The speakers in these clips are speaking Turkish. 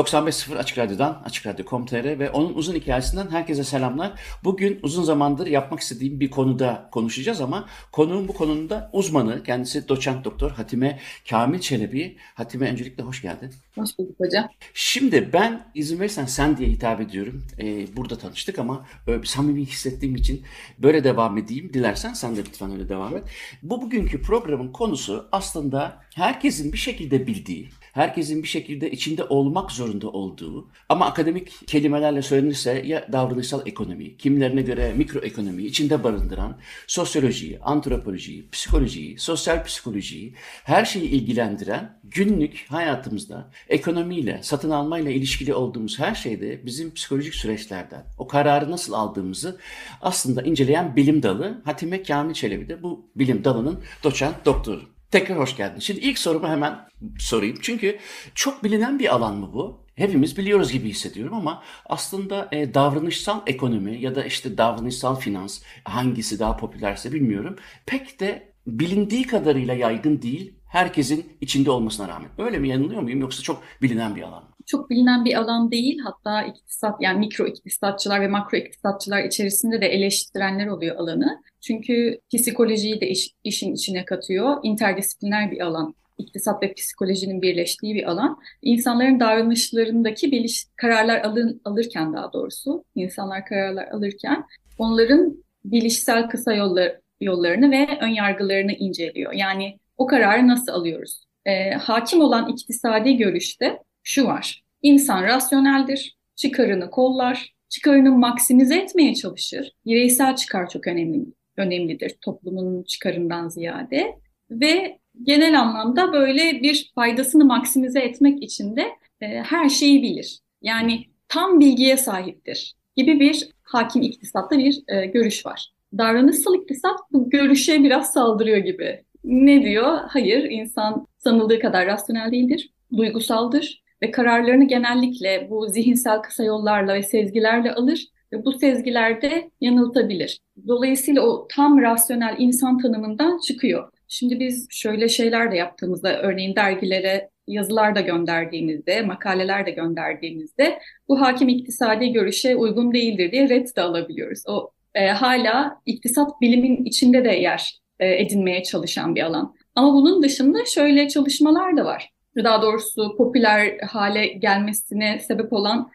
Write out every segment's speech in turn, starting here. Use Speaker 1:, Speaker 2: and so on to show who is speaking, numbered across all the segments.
Speaker 1: 95.0 Açık Radyo'dan, Açık Radyo.com.tr ve onun uzun hikayesinden herkese selamlar. Bugün uzun zamandır yapmak istediğim bir konuda konuşacağız ama konuğum bu konunun uzmanı. Kendisi doçent doktor Hatime Kamil Çelebi. Hatime öncelikle hoş geldin.
Speaker 2: Hoş bulduk hocam.
Speaker 1: Şimdi ben izin verirsen sen diye hitap ediyorum. Ee, burada tanıştık ama bir samimi hissettiğim için böyle devam edeyim. Dilersen sen de lütfen öyle devam et. Bu bugünkü programın konusu aslında herkesin bir şekilde bildiği herkesin bir şekilde içinde olmak zorunda olduğu ama akademik kelimelerle söylenirse ya davranışsal ekonomi, kimlerine göre mikroekonomi içinde barındıran sosyolojiyi, antropolojiyi, psikolojiyi, sosyal psikolojiyi, her şeyi ilgilendiren günlük hayatımızda ekonomiyle, satın almayla ilişkili olduğumuz her şeyde bizim psikolojik süreçlerden o kararı nasıl aldığımızı aslında inceleyen bilim dalı Hatime Kamil Çelebi de bu bilim dalının doçent doktoru. Tekrar hoş geldin. Şimdi ilk sorumu hemen sorayım. Çünkü çok bilinen bir alan mı bu? Hepimiz biliyoruz gibi hissediyorum ama aslında e, davranışsal ekonomi ya da işte davranışsal finans hangisi daha popülerse bilmiyorum. Pek de bilindiği kadarıyla yaygın değil herkesin içinde olmasına rağmen. Öyle mi yanılıyor muyum yoksa çok bilinen bir alan mı?
Speaker 2: Çok bilinen bir alan değil. Hatta iktisat yani mikro iktisatçılar ve makro iktisatçılar içerisinde de eleştirenler oluyor alanı. Çünkü psikolojiyi de iş, işin içine katıyor. İnterdisipliner bir alan. İktisat ve psikolojinin birleştiği bir alan. İnsanların davranışlarındaki biliş, kararlar alın, alırken daha doğrusu, insanlar kararlar alırken onların bilişsel kısa yollar, yollarını ve ön yargılarını inceliyor. Yani o kararı nasıl alıyoruz? E, hakim olan iktisadi görüşte şu var. İnsan rasyoneldir, çıkarını kollar, çıkarını maksimize etmeye çalışır. Bireysel çıkar çok önemli önemlidir toplumun çıkarından ziyade ve genel anlamda böyle bir faydasını maksimize etmek için de e, her şeyi bilir. Yani tam bilgiye sahiptir gibi bir hakim iktisatta bir e, görüş var. Davranışsal iktisat bu görüşe biraz saldırıyor gibi. Ne diyor? Hayır, insan sanıldığı kadar rasyonel değildir, duygusaldır ve kararlarını genellikle bu zihinsel kısa yollarla ve sezgilerle alır ve bu sezgilerde yanıltabilir. Dolayısıyla o tam rasyonel insan tanımından çıkıyor. Şimdi biz şöyle şeyler de yaptığımızda, örneğin dergilere yazılar da gönderdiğimizde, makaleler de gönderdiğimizde bu hakim iktisadi görüşe uygun değildir diye red de alabiliyoruz. O e, hala iktisat bilimin içinde de yer e, edinmeye çalışan bir alan. Ama bunun dışında şöyle çalışmalar da var. Daha doğrusu popüler hale gelmesine sebep olan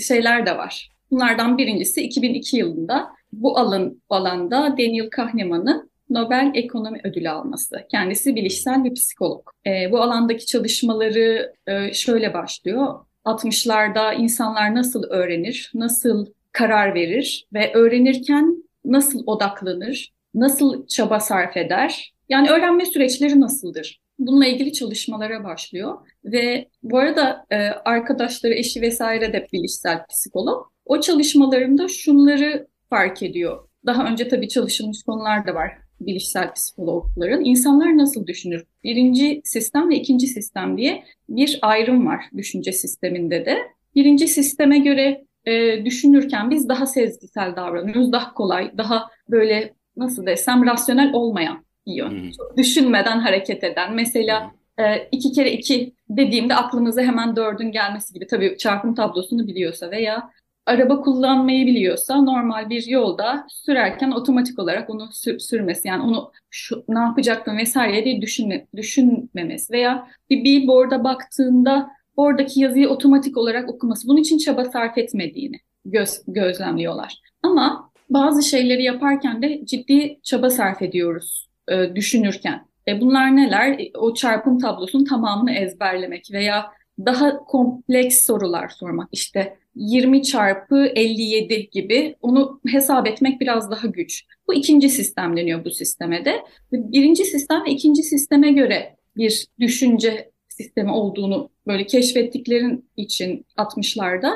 Speaker 2: şeyler de var. Bunlardan birincisi 2002 yılında bu alan alanda Daniel Kahneman'ın Nobel Ekonomi Ödülü alması. Kendisi bilişsel bir psikolog. E, bu alandaki çalışmaları e, şöyle başlıyor. 60'larda insanlar nasıl öğrenir, nasıl karar verir ve öğrenirken nasıl odaklanır, nasıl çaba sarf eder? Yani öğrenme süreçleri nasıldır? Bununla ilgili çalışmalara başlıyor ve bu arada e, arkadaşları, eşi vesaire de bilişsel psikolog. O çalışmalarında şunları fark ediyor. Daha önce tabii çalışılmış konular da var bilişsel psikologların. İnsanlar nasıl düşünür? Birinci sistem ve ikinci sistem diye bir ayrım var düşünce sisteminde de. Birinci sisteme göre e, düşünürken biz daha sezgisel davranıyoruz, daha kolay, daha böyle nasıl desem rasyonel olmayan bir yön. Hmm. Çok düşünmeden hareket eden. Mesela hmm. e, iki kere iki dediğimde aklımıza hemen dördün gelmesi gibi. Tabii çarpım tablosunu biliyorsa veya araba kullanmayı biliyorsa normal bir yolda sürerken otomatik olarak onu sür, sürmesi yani onu şu, ne yapacaktım vesaire diye düşünme, düşünmemesi veya bir billboard'a baktığında oradaki yazıyı otomatik olarak okuması bunun için çaba sarf etmediğini göz, gözlemliyorlar. Ama bazı şeyleri yaparken de ciddi çaba sarf ediyoruz e, düşünürken. E, bunlar neler? E, o çarpım tablosunun tamamını ezberlemek veya daha kompleks sorular sormak. İşte 20 çarpı 57 gibi onu hesap etmek biraz daha güç. Bu ikinci sistem deniyor bu sisteme de. Birinci sistem ve ikinci sisteme göre bir düşünce sistemi olduğunu böyle keşfettiklerin için 60'larda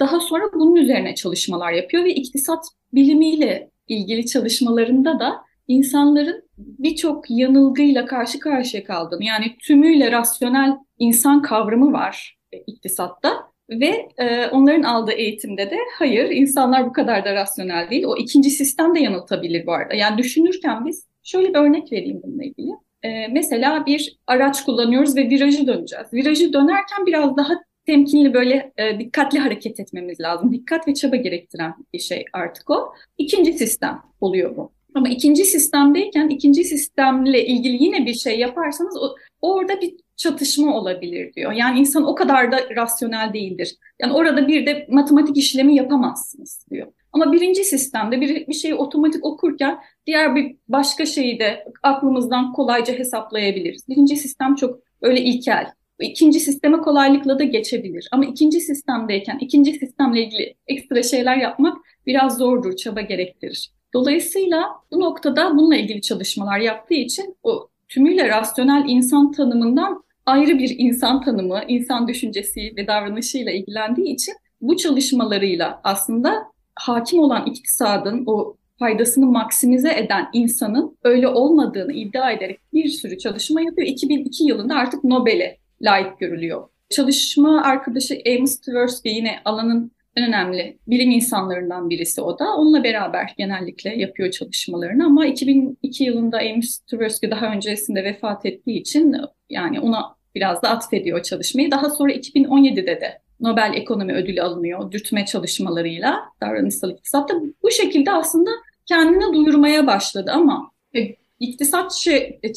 Speaker 2: daha sonra bunun üzerine çalışmalar yapıyor ve iktisat bilimiyle ilgili çalışmalarında da insanların birçok yanılgıyla karşı karşıya kaldığını yani tümüyle rasyonel insan kavramı var iktisatta ve e, onların aldığı eğitimde de hayır insanlar bu kadar da rasyonel değil. O ikinci sistem de yanıltabilir bu arada. Yani düşünürken biz şöyle bir örnek vereyim bununla ilgili. E, mesela bir araç kullanıyoruz ve virajı döneceğiz. Virajı dönerken biraz daha temkinli böyle e, dikkatli hareket etmemiz lazım. Dikkat ve çaba gerektiren bir şey artık o. İkinci sistem oluyor bu. Ama ikinci sistemdeyken ikinci sistemle ilgili yine bir şey yaparsanız o, orada bir çatışma olabilir diyor. Yani insan o kadar da rasyonel değildir. Yani orada bir de matematik işlemi yapamazsınız diyor. Ama birinci sistemde bir, bir şeyi otomatik okurken diğer bir başka şeyi de aklımızdan kolayca hesaplayabiliriz. Birinci sistem çok öyle ilkel. İkinci sisteme kolaylıkla da geçebilir. Ama ikinci sistemdeyken ikinci sistemle ilgili ekstra şeyler yapmak biraz zordur, çaba gerektirir. Dolayısıyla bu noktada bununla ilgili çalışmalar yaptığı için o tümüyle rasyonel insan tanımından ayrı bir insan tanımı, insan düşüncesi ve davranışıyla ilgilendiği için bu çalışmalarıyla aslında hakim olan iktisadın o faydasını maksimize eden insanın öyle olmadığını iddia ederek bir sürü çalışma yapıyor. 2002 yılında artık Nobel'e layık görülüyor. Çalışma arkadaşı Amos Tversky yine alanın en önemli bilim insanlarından birisi o da. Onunla beraber genellikle yapıyor çalışmalarını ama 2002 yılında Amos Tversky daha öncesinde vefat ettiği için yani ona biraz da atfediyor çalışmayı. Daha sonra 2017'de de Nobel Ekonomi Ödülü alınıyor dürtme çalışmalarıyla davranışsal iktisatta. Bu şekilde aslında kendine duyurmaya başladı ama e, iktisat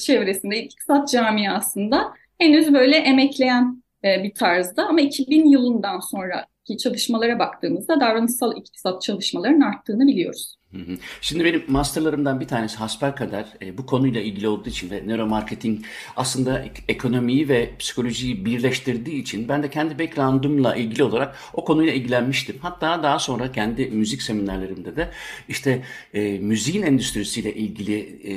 Speaker 2: çevresinde, iktisat camiasında henüz böyle emekleyen e, bir tarzda ama 2000 yılından sonra ki çalışmalara baktığımızda davranışsal iktisat çalışmalarının arttığını biliyoruz.
Speaker 1: Şimdi benim masterlarımdan bir tanesi hasbelkader e, bu konuyla ilgili olduğu için ve nöromarketing aslında ekonomiyi ve psikolojiyi birleştirdiği için ben de kendi background'umla ilgili olarak o konuyla ilgilenmiştim. Hatta daha sonra kendi müzik seminerlerimde de işte e, müziğin endüstrisiyle ilgili e,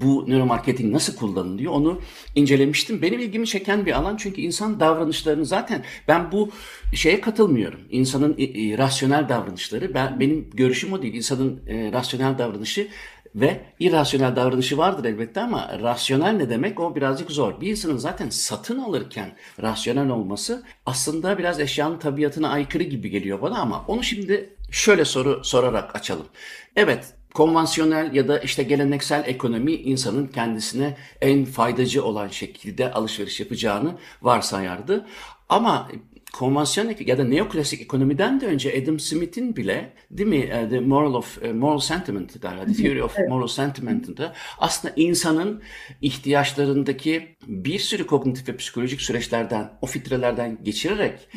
Speaker 1: bu nöromarketing nasıl kullanılıyor onu incelemiştim. Benim ilgimi çeken bir alan çünkü insan davranışlarını zaten ben bu şeye katılmıyorum. İnsanın e, rasyonel davranışları ben benim görüşüm o değil. İnsanın e, rasyonel davranışı ve irrasyonel davranışı vardır elbette ama rasyonel ne demek o birazcık zor. Bir insanın zaten satın alırken rasyonel olması aslında biraz eşyanın tabiatına aykırı gibi geliyor bana ama onu şimdi şöyle soru sorarak açalım. Evet konvansiyonel ya da işte geleneksel ekonomi insanın kendisine en faydacı olan şekilde alışveriş yapacağını varsayardı. Ama konvansiyonel ya da neoklasik ekonomiden de önce Adam Smith'in bile değil mi uh, The Moral of uh, Moral Sentiment galiba The Theory of evet. Moral Sentiment'ında aslında insanın ihtiyaçlarındaki bir sürü kognitif ve psikolojik süreçlerden o filtrelerden geçirerek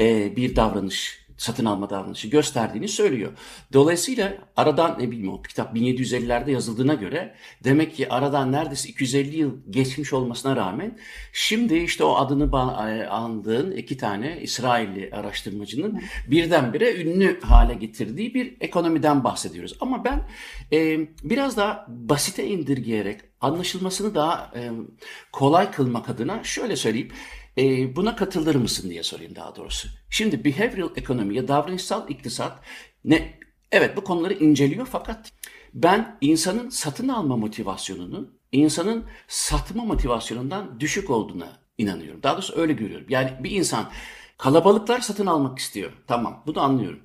Speaker 1: e, bir davranış satın alma davranışı gösterdiğini söylüyor. Dolayısıyla aradan ne bileyim o kitap 1750'lerde yazıldığına göre demek ki aradan neredeyse 250 yıl geçmiş olmasına rağmen şimdi işte o adını e, andığın iki tane İsrailli araştırmacının birdenbire ünlü hale getirdiği bir ekonomiden bahsediyoruz. Ama ben e, biraz daha basite indirgeyerek anlaşılmasını daha e, kolay kılmak adına şöyle söyleyeyim. E, buna katılır mısın diye sorayım daha doğrusu. Şimdi behavioral ekonomi ya davranışsal iktisat ne? Evet bu konuları inceliyor fakat ben insanın satın alma motivasyonunun insanın satma motivasyonundan düşük olduğuna inanıyorum. Daha doğrusu öyle görüyorum. Yani bir insan kalabalıklar satın almak istiyor. Tamam bunu anlıyorum.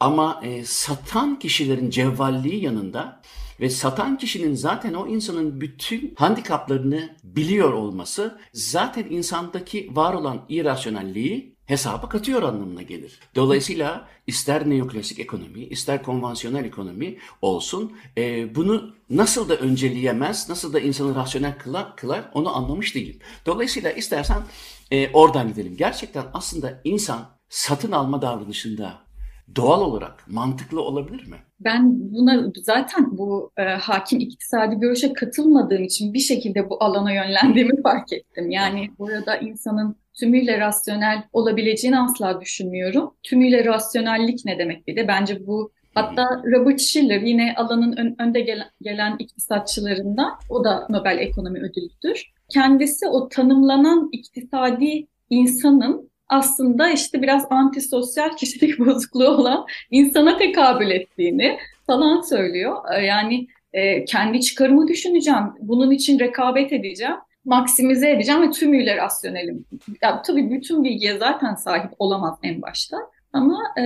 Speaker 1: Ama e, satan kişilerin cevvalliği yanında ve satan kişinin zaten o insanın bütün handikaplarını biliyor olması zaten insandaki var olan irrasyonelliği hesaba katıyor anlamına gelir. Dolayısıyla ister neoklasik ekonomi, ister konvansiyonel ekonomi olsun e, bunu nasıl da önceleyemez, nasıl da insanı rasyonel kılar, kılar onu anlamış değilim. Dolayısıyla istersen e, oradan gidelim. Gerçekten aslında insan satın alma davranışında doğal olarak mantıklı olabilir mi?
Speaker 2: Ben buna zaten bu e, hakim iktisadi görüşe katılmadığım için bir şekilde bu alana yönlendiğimi fark ettim. Yani burada insanın tümüyle rasyonel olabileceğini asla düşünmüyorum. Tümüyle rasyonellik ne demek bir de bence bu Hatta Robert Schiller yine alanın ön, önde gelen, gelen iktisatçılarından, o da Nobel Ekonomi Ödülü'dür. Kendisi o tanımlanan iktisadi insanın aslında işte biraz antisosyal kişilik bozukluğu olan insana tekabül ettiğini falan söylüyor. Ee, yani e, kendi çıkarımı düşüneceğim, bunun için rekabet edeceğim, maksimize edeceğim ve tümüyle rasyonelim. Ya, tabii bütün bilgiye zaten sahip olamaz en başta. Ama e,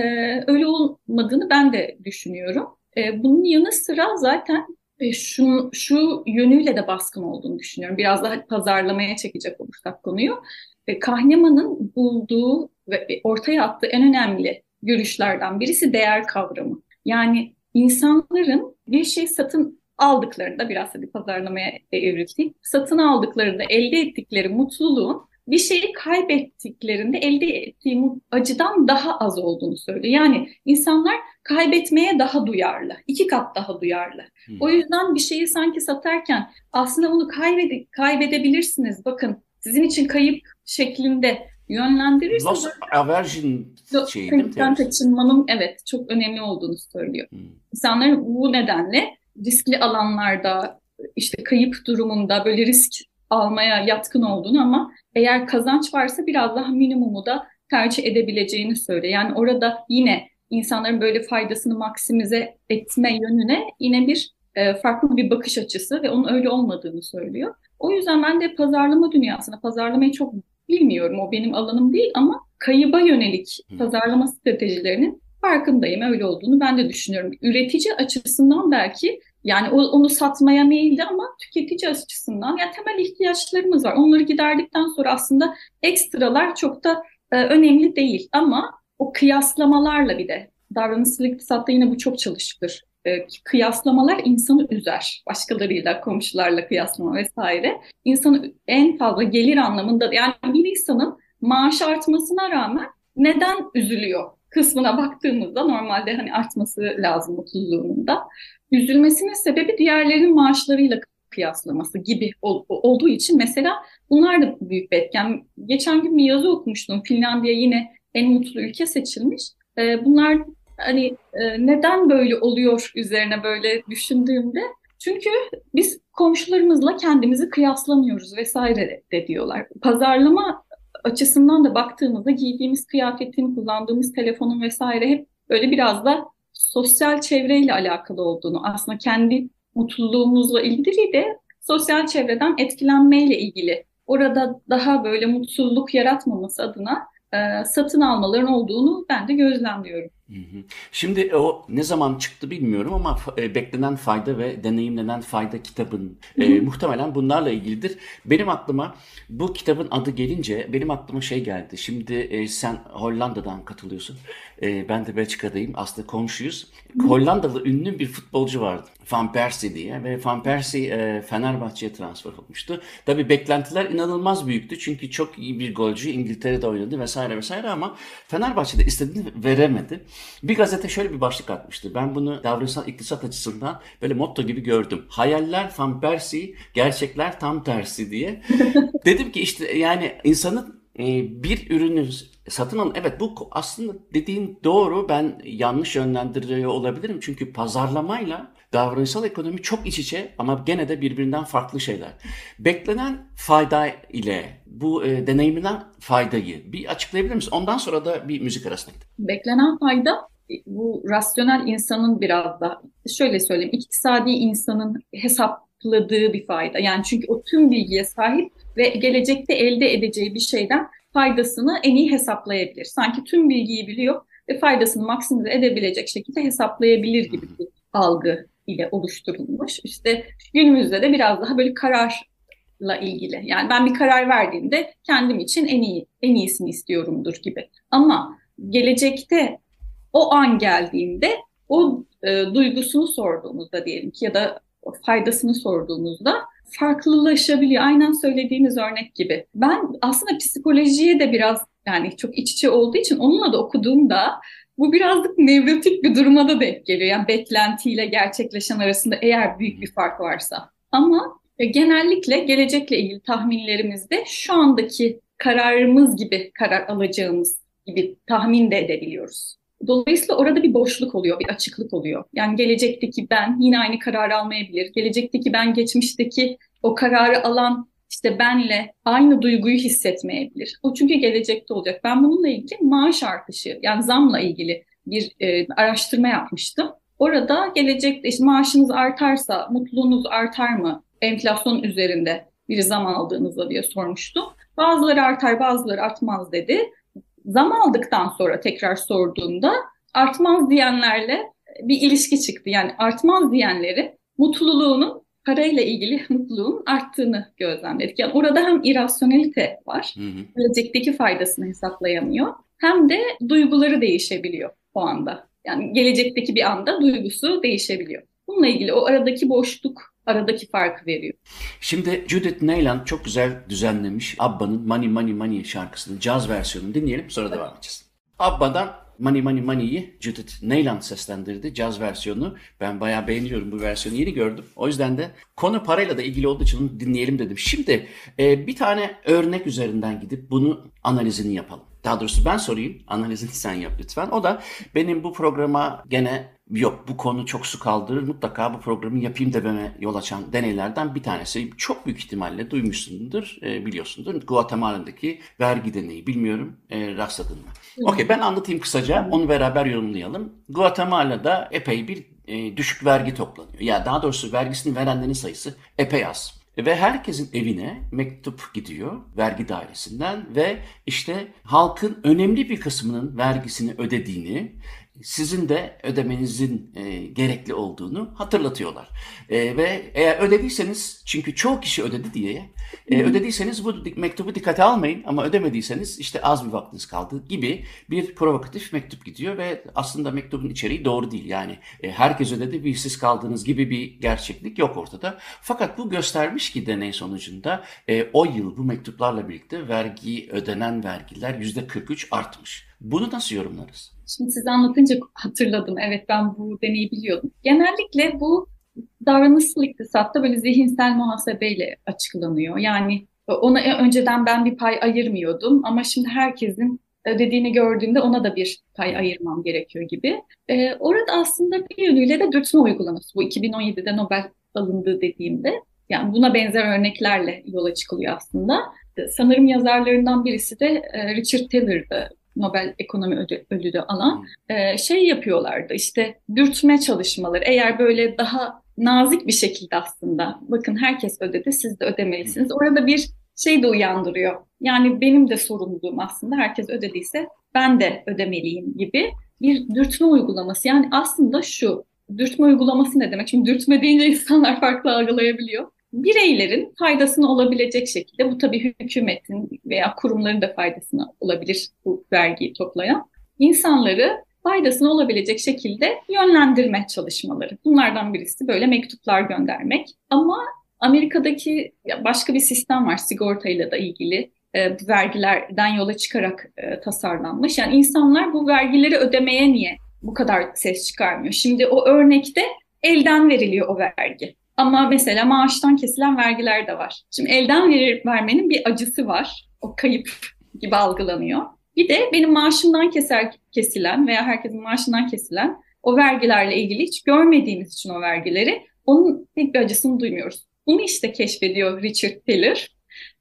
Speaker 2: öyle olmadığını ben de düşünüyorum. E, bunun yanı sıra zaten şu, şu yönüyle de baskın olduğunu düşünüyorum. Biraz daha pazarlamaya çekecek olursak konuyu. E, Kahneman'ın bulduğu ve ortaya attığı en önemli görüşlerden birisi değer kavramı. Yani insanların bir şey satın aldıklarında biraz hadi pazarlamaya evrildik. Satın aldıklarında elde ettikleri mutluluğun bir şeyi kaybettiklerinde elde ettiği acıdan daha az olduğunu söylüyor. Yani insanlar kaybetmeye daha duyarlı, iki kat daha duyarlı. Hmm. O yüzden bir şeyi sanki satarken aslında bunu kaybede kaybedebilirsiniz. Bakın sizin için kayıp şeklinde yönlendirirseniz...
Speaker 1: Loss aversion
Speaker 2: şeyi mi? kaçınmanın evet çok önemli olduğunu söylüyor. Hmm. İnsanların bu nedenle riskli alanlarda işte kayıp durumunda böyle risk almaya yatkın olduğunu ama eğer kazanç varsa biraz daha minimumu da tercih edebileceğini söylüyor. Yani orada yine insanların böyle faydasını maksimize etme yönüne yine bir e, farklı bir bakış açısı ve onun öyle olmadığını söylüyor. O yüzden ben de pazarlama dünyasına, pazarlamayı çok bilmiyorum, o benim alanım değil ama kayıba yönelik pazarlama stratejilerinin farkındayım, öyle olduğunu ben de düşünüyorum. Üretici açısından belki yani onu satmaya meyilli ama tüketici açısından ya temel ihtiyaçlarımız var. Onları giderdikten sonra aslında ekstralar çok da e, önemli değil ama o kıyaslamalarla bir de davranışsal iktisatta yine bu çok çalışılır. E, kıyaslamalar insanı üzer. Başkalarıyla, komşularla kıyaslama vesaire. İnsanı en fazla gelir anlamında yani bir insanın maaş artmasına rağmen neden üzülüyor kısmına baktığımızda normalde hani artması lazım mutluluğunun da. Üzülmesinin sebebi diğerlerinin maaşlarıyla kıyaslaması gibi ol, olduğu için mesela bunlar da büyük bir etken. Geçen gün bir yazı okumuştum. Finlandiya yine en mutlu ülke seçilmiş. Ee, bunlar hani e, neden böyle oluyor üzerine böyle düşündüğümde çünkü biz komşularımızla kendimizi kıyaslamıyoruz vesaire de diyorlar. Pazarlama açısından da baktığımızda giydiğimiz kıyafetin, kullandığımız telefonun vesaire hep böyle biraz da sosyal çevreyle alakalı olduğunu, aslında kendi mutluluğumuzla ilgili de sosyal çevreden etkilenmeyle ilgili. Orada daha böyle mutsuzluk yaratmaması adına e, satın almaların olduğunu ben de gözlemliyorum.
Speaker 1: Şimdi o ne zaman çıktı bilmiyorum ama e, beklenen fayda ve deneyimlenen fayda kitabın e, muhtemelen bunlarla ilgilidir. Benim aklıma bu kitabın adı gelince benim aklıma şey geldi. Şimdi e, sen Hollanda'dan katılıyorsun. E, ben de Belçika'dayım. Aslında komşuyuz. Hollandalı ünlü bir futbolcu vardı. Van Persie diye ve Van Persie e, Fenerbahçe'ye transfer olmuştu. Tabi beklentiler inanılmaz büyüktü çünkü çok iyi bir golcü İngiltere'de oynadı vesaire vesaire ama Fenerbahçe'de istediğini veremedi. Bir gazete şöyle bir başlık atmıştı. Ben bunu davranışsal iktisat açısından böyle motto gibi gördüm. Hayaller Van Persie, gerçekler tam tersi diye. Dedim ki işte yani insanın e, bir ürünü satın alın. Evet bu aslında dediğin doğru. Ben yanlış yönlendiriyor olabilirim. Çünkü pazarlamayla davranışsal ekonomi çok iç içe ama gene de birbirinden farklı şeyler. Beklenen fayda ile bu e, deneyimlenen faydayı bir açıklayabilir misin? Ondan sonra da bir müzik arasına gidelim.
Speaker 2: Beklenen fayda bu rasyonel insanın biraz da şöyle söyleyeyim iktisadi insanın hesapladığı bir fayda. Yani çünkü o tüm bilgiye sahip ve gelecekte elde edeceği bir şeyden faydasını en iyi hesaplayabilir. Sanki tüm bilgiyi biliyor ve faydasını maksimize edebilecek şekilde hesaplayabilir gibi bir algı ile oluşturulmuş. İşte günümüzde de biraz daha böyle kararla ilgili. Yani ben bir karar verdiğimde kendim için en iyi en iyisini istiyorumdur gibi. Ama gelecekte o an geldiğinde o e, duygusunu sorduğumuzda diyelim ki ya da faydasını sorduğumuzda farklılaşabiliyor. Aynen söylediğiniz örnek gibi. Ben aslında psikolojiye de biraz yani çok iç içe olduğu için onunla da okuduğumda Bu birazcık nevrotik bir duruma da denk geliyor. Yani beklentiyle gerçekleşen arasında eğer büyük bir fark varsa. Ama e, genellikle gelecekle ilgili tahminlerimizde şu andaki kararımız gibi karar alacağımız gibi tahmin de edebiliyoruz. Dolayısıyla orada bir boşluk oluyor, bir açıklık oluyor. Yani gelecekteki ben yine aynı kararı almayabilir. Gelecekteki ben geçmişteki o kararı alan işte benle aynı duyguyu hissetmeyebilir. O çünkü gelecekte olacak. Ben bununla ilgili maaş artışı yani zamla ilgili bir e, araştırma yapmıştım. Orada gelecekte işte maaşınız artarsa mutluluğunuz artar mı? Enflasyon üzerinde bir zam aldığınızda diye sormuştum. Bazıları artar bazıları artmaz dedi. Zam aldıktan sonra tekrar sorduğumda artmaz diyenlerle bir ilişki çıktı. Yani artmaz diyenleri mutluluğunun parayla ilgili mutluluğun arttığını gözlemledik. Yani orada hem irasyonelite var, hı hı. gelecekteki faydasını hesaplayamıyor, hem de duyguları değişebiliyor o anda. Yani gelecekteki bir anda duygusu değişebiliyor. Bununla ilgili o aradaki boşluk aradaki farkı veriyor.
Speaker 1: Şimdi Judith Neyland çok güzel düzenlemiş Abba'nın Money Money Money şarkısının caz versiyonunu dinleyelim sonra devam edeceğiz. Abba'dan Money Money Money'yi Judith Neyland seslendirdi. Caz versiyonu. Ben bayağı beğeniyorum bu versiyonu. Yeni gördüm. O yüzden de konu parayla da ilgili olduğu için dinleyelim dedim. Şimdi e, bir tane örnek üzerinden gidip bunu analizini yapalım. Daha doğrusu ben sorayım, analizini sen yap lütfen. O da benim bu programa gene yok bu konu çok su kaldırır mutlaka bu programı yapayım dememe yol açan deneylerden bir tanesi. Çok büyük ihtimalle duymuşsundur, e, biliyorsundur. Guatemala'daki vergi deneyi bilmiyorum e, rastladın mı? Okey ben anlatayım kısaca onu beraber yorumlayalım. Guatemala'da epey bir e, düşük vergi toplanıyor. Ya yani daha doğrusu vergisini verenlerin sayısı epey az. Ve herkesin evine mektup gidiyor vergi dairesinden ve işte halkın önemli bir kısmının vergisini ödediğini sizin de ödemenizin e, gerekli olduğunu hatırlatıyorlar. E, ve eğer ödediyseniz çünkü çoğu kişi ödedi diye e, ödediyseniz bu mektubu dikkate almayın ama ödemediyseniz işte az bir vaktiniz kaldı gibi bir provokatif mektup gidiyor ve aslında mektubun içeriği doğru değil. Yani e, herkes ödedi bir siz kaldığınız gibi bir gerçeklik yok ortada. Fakat bu göstermiş ki deney sonucunda e, o yıl bu mektuplarla birlikte vergi ödenen vergiler %43 artmış. Bunu nasıl yorumlarız?
Speaker 2: Şimdi size anlatınca hatırladım. Evet ben bu deneyi biliyordum. Genellikle bu davranışsal iktisatta böyle zihinsel muhasebeyle açıklanıyor. Yani ona önceden ben bir pay ayırmıyordum ama şimdi herkesin dediğini gördüğümde ona da bir pay ayırmam gerekiyor gibi. Ee, orada aslında bir yönüyle de dürtme uygulaması bu 2017'de Nobel alındığı dediğimde. Yani buna benzer örneklerle yola çıkılıyor aslında. Sanırım yazarlarından birisi de e, Richard Taylor'dı Nobel Ekonomi Ödülü de alan e, şey yapıyorlardı işte dürtme çalışmaları. Eğer böyle daha nazik bir şekilde aslında bakın herkes ödedi siz de ödemelisiniz. Orada bir şey de uyandırıyor. Yani benim de sorumluluğum aslında herkes ödediyse ben de ödemeliyim gibi bir dürtme uygulaması. Yani aslında şu dürtme uygulaması ne demek? Şimdi dürtme deyince insanlar farklı algılayabiliyor bireylerin faydasına olabilecek şekilde bu tabii hükümetin veya kurumların da faydasına olabilir bu vergiyi toplayan insanları faydasına olabilecek şekilde yönlendirme çalışmaları. Bunlardan birisi böyle mektuplar göndermek. Ama Amerika'daki başka bir sistem var sigortayla da ilgili e, vergilerden yola çıkarak e, tasarlanmış. Yani insanlar bu vergileri ödemeye niye bu kadar ses çıkarmıyor? Şimdi o örnekte elden veriliyor o vergi. Ama mesela maaştan kesilen vergiler de var. Şimdi elden verir, vermenin bir acısı var. O kayıp gibi algılanıyor. Bir de benim maaşımdan keser, kesilen veya herkesin maaşından kesilen o vergilerle ilgili hiç görmediğimiz için o vergileri onun pek bir acısını duymuyoruz. Bunu işte keşfediyor Richard Taylor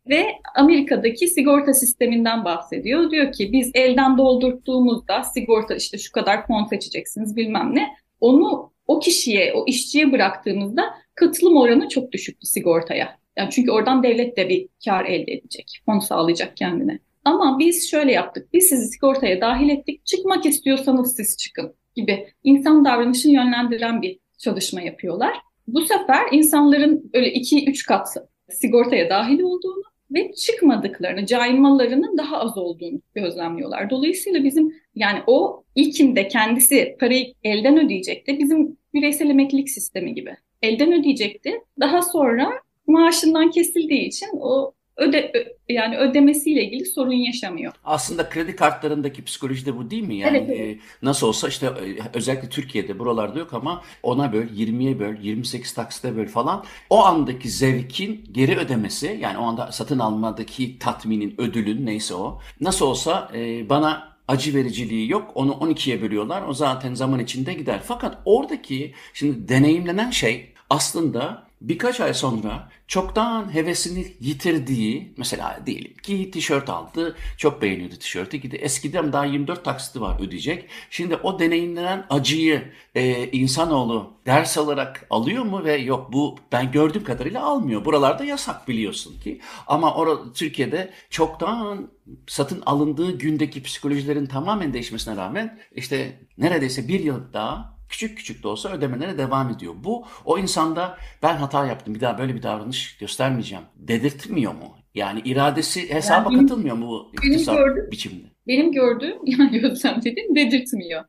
Speaker 2: ve Amerika'daki sigorta sisteminden bahsediyor. Diyor ki biz elden doldurttuğumuzda sigorta işte şu kadar fon seçeceksiniz bilmem ne. Onu o kişiye, o işçiye bıraktığımızda katılım oranı çok düşüktü sigortaya. Yani çünkü oradan devlet de bir kar elde edecek, fon sağlayacak kendine. Ama biz şöyle yaptık, biz sizi sigortaya dahil ettik, çıkmak istiyorsanız siz çıkın gibi insan davranışını yönlendiren bir çalışma yapıyorlar. Bu sefer insanların öyle 2-3 kat sigortaya dahil olduğunu ve çıkmadıklarını, caymalarının daha az olduğunu gözlemliyorlar. Dolayısıyla bizim yani o ilkinde kendisi parayı elden ödeyecekti. Bizim bireysel emeklilik sistemi gibi elden ödeyecekti. Daha sonra maaşından kesildiği için o öde yani ödemesiyle ilgili sorun yaşamıyor.
Speaker 1: Aslında kredi kartlarındaki psikoloji de bu değil mi? Yani
Speaker 2: evet, evet.
Speaker 1: E, nasıl olsa işte e, özellikle Türkiye'de buralarda yok ama ona böl, 20'ye böl, 28 taksite böl falan. O andaki zevkin geri ödemesi yani o anda satın almadaki tatminin, ödülün neyse o. Nasıl olsa e, bana acı vericiliği yok. Onu 12'ye bölüyorlar. O zaten zaman içinde gider. Fakat oradaki şimdi deneyimlenen şey aslında birkaç ay sonra çoktan hevesini yitirdiği mesela diyelim ki tişört aldı çok beğeniyordu tişörtü gidi eskiden daha 24 taksiti var ödeyecek. Şimdi o deneyimlenen acıyı e, insanoğlu ders alarak alıyor mu ve yok bu ben gördüğüm kadarıyla almıyor. Buralarda yasak biliyorsun ki. Ama orada Türkiye'de çoktan satın alındığı gündeki psikolojilerin tamamen değişmesine rağmen işte neredeyse bir yıl daha küçük küçük de olsa ödemelere devam ediyor. Bu o insanda ben hata yaptım bir daha böyle bir davranış göstermeyeceğim dedirtmiyor mu? Yani iradesi hesaba yani katılmıyor mu bu iktisat gördüm, biçimde?
Speaker 2: Benim gördüğüm yani gözlemlediğim dedirtmiyor.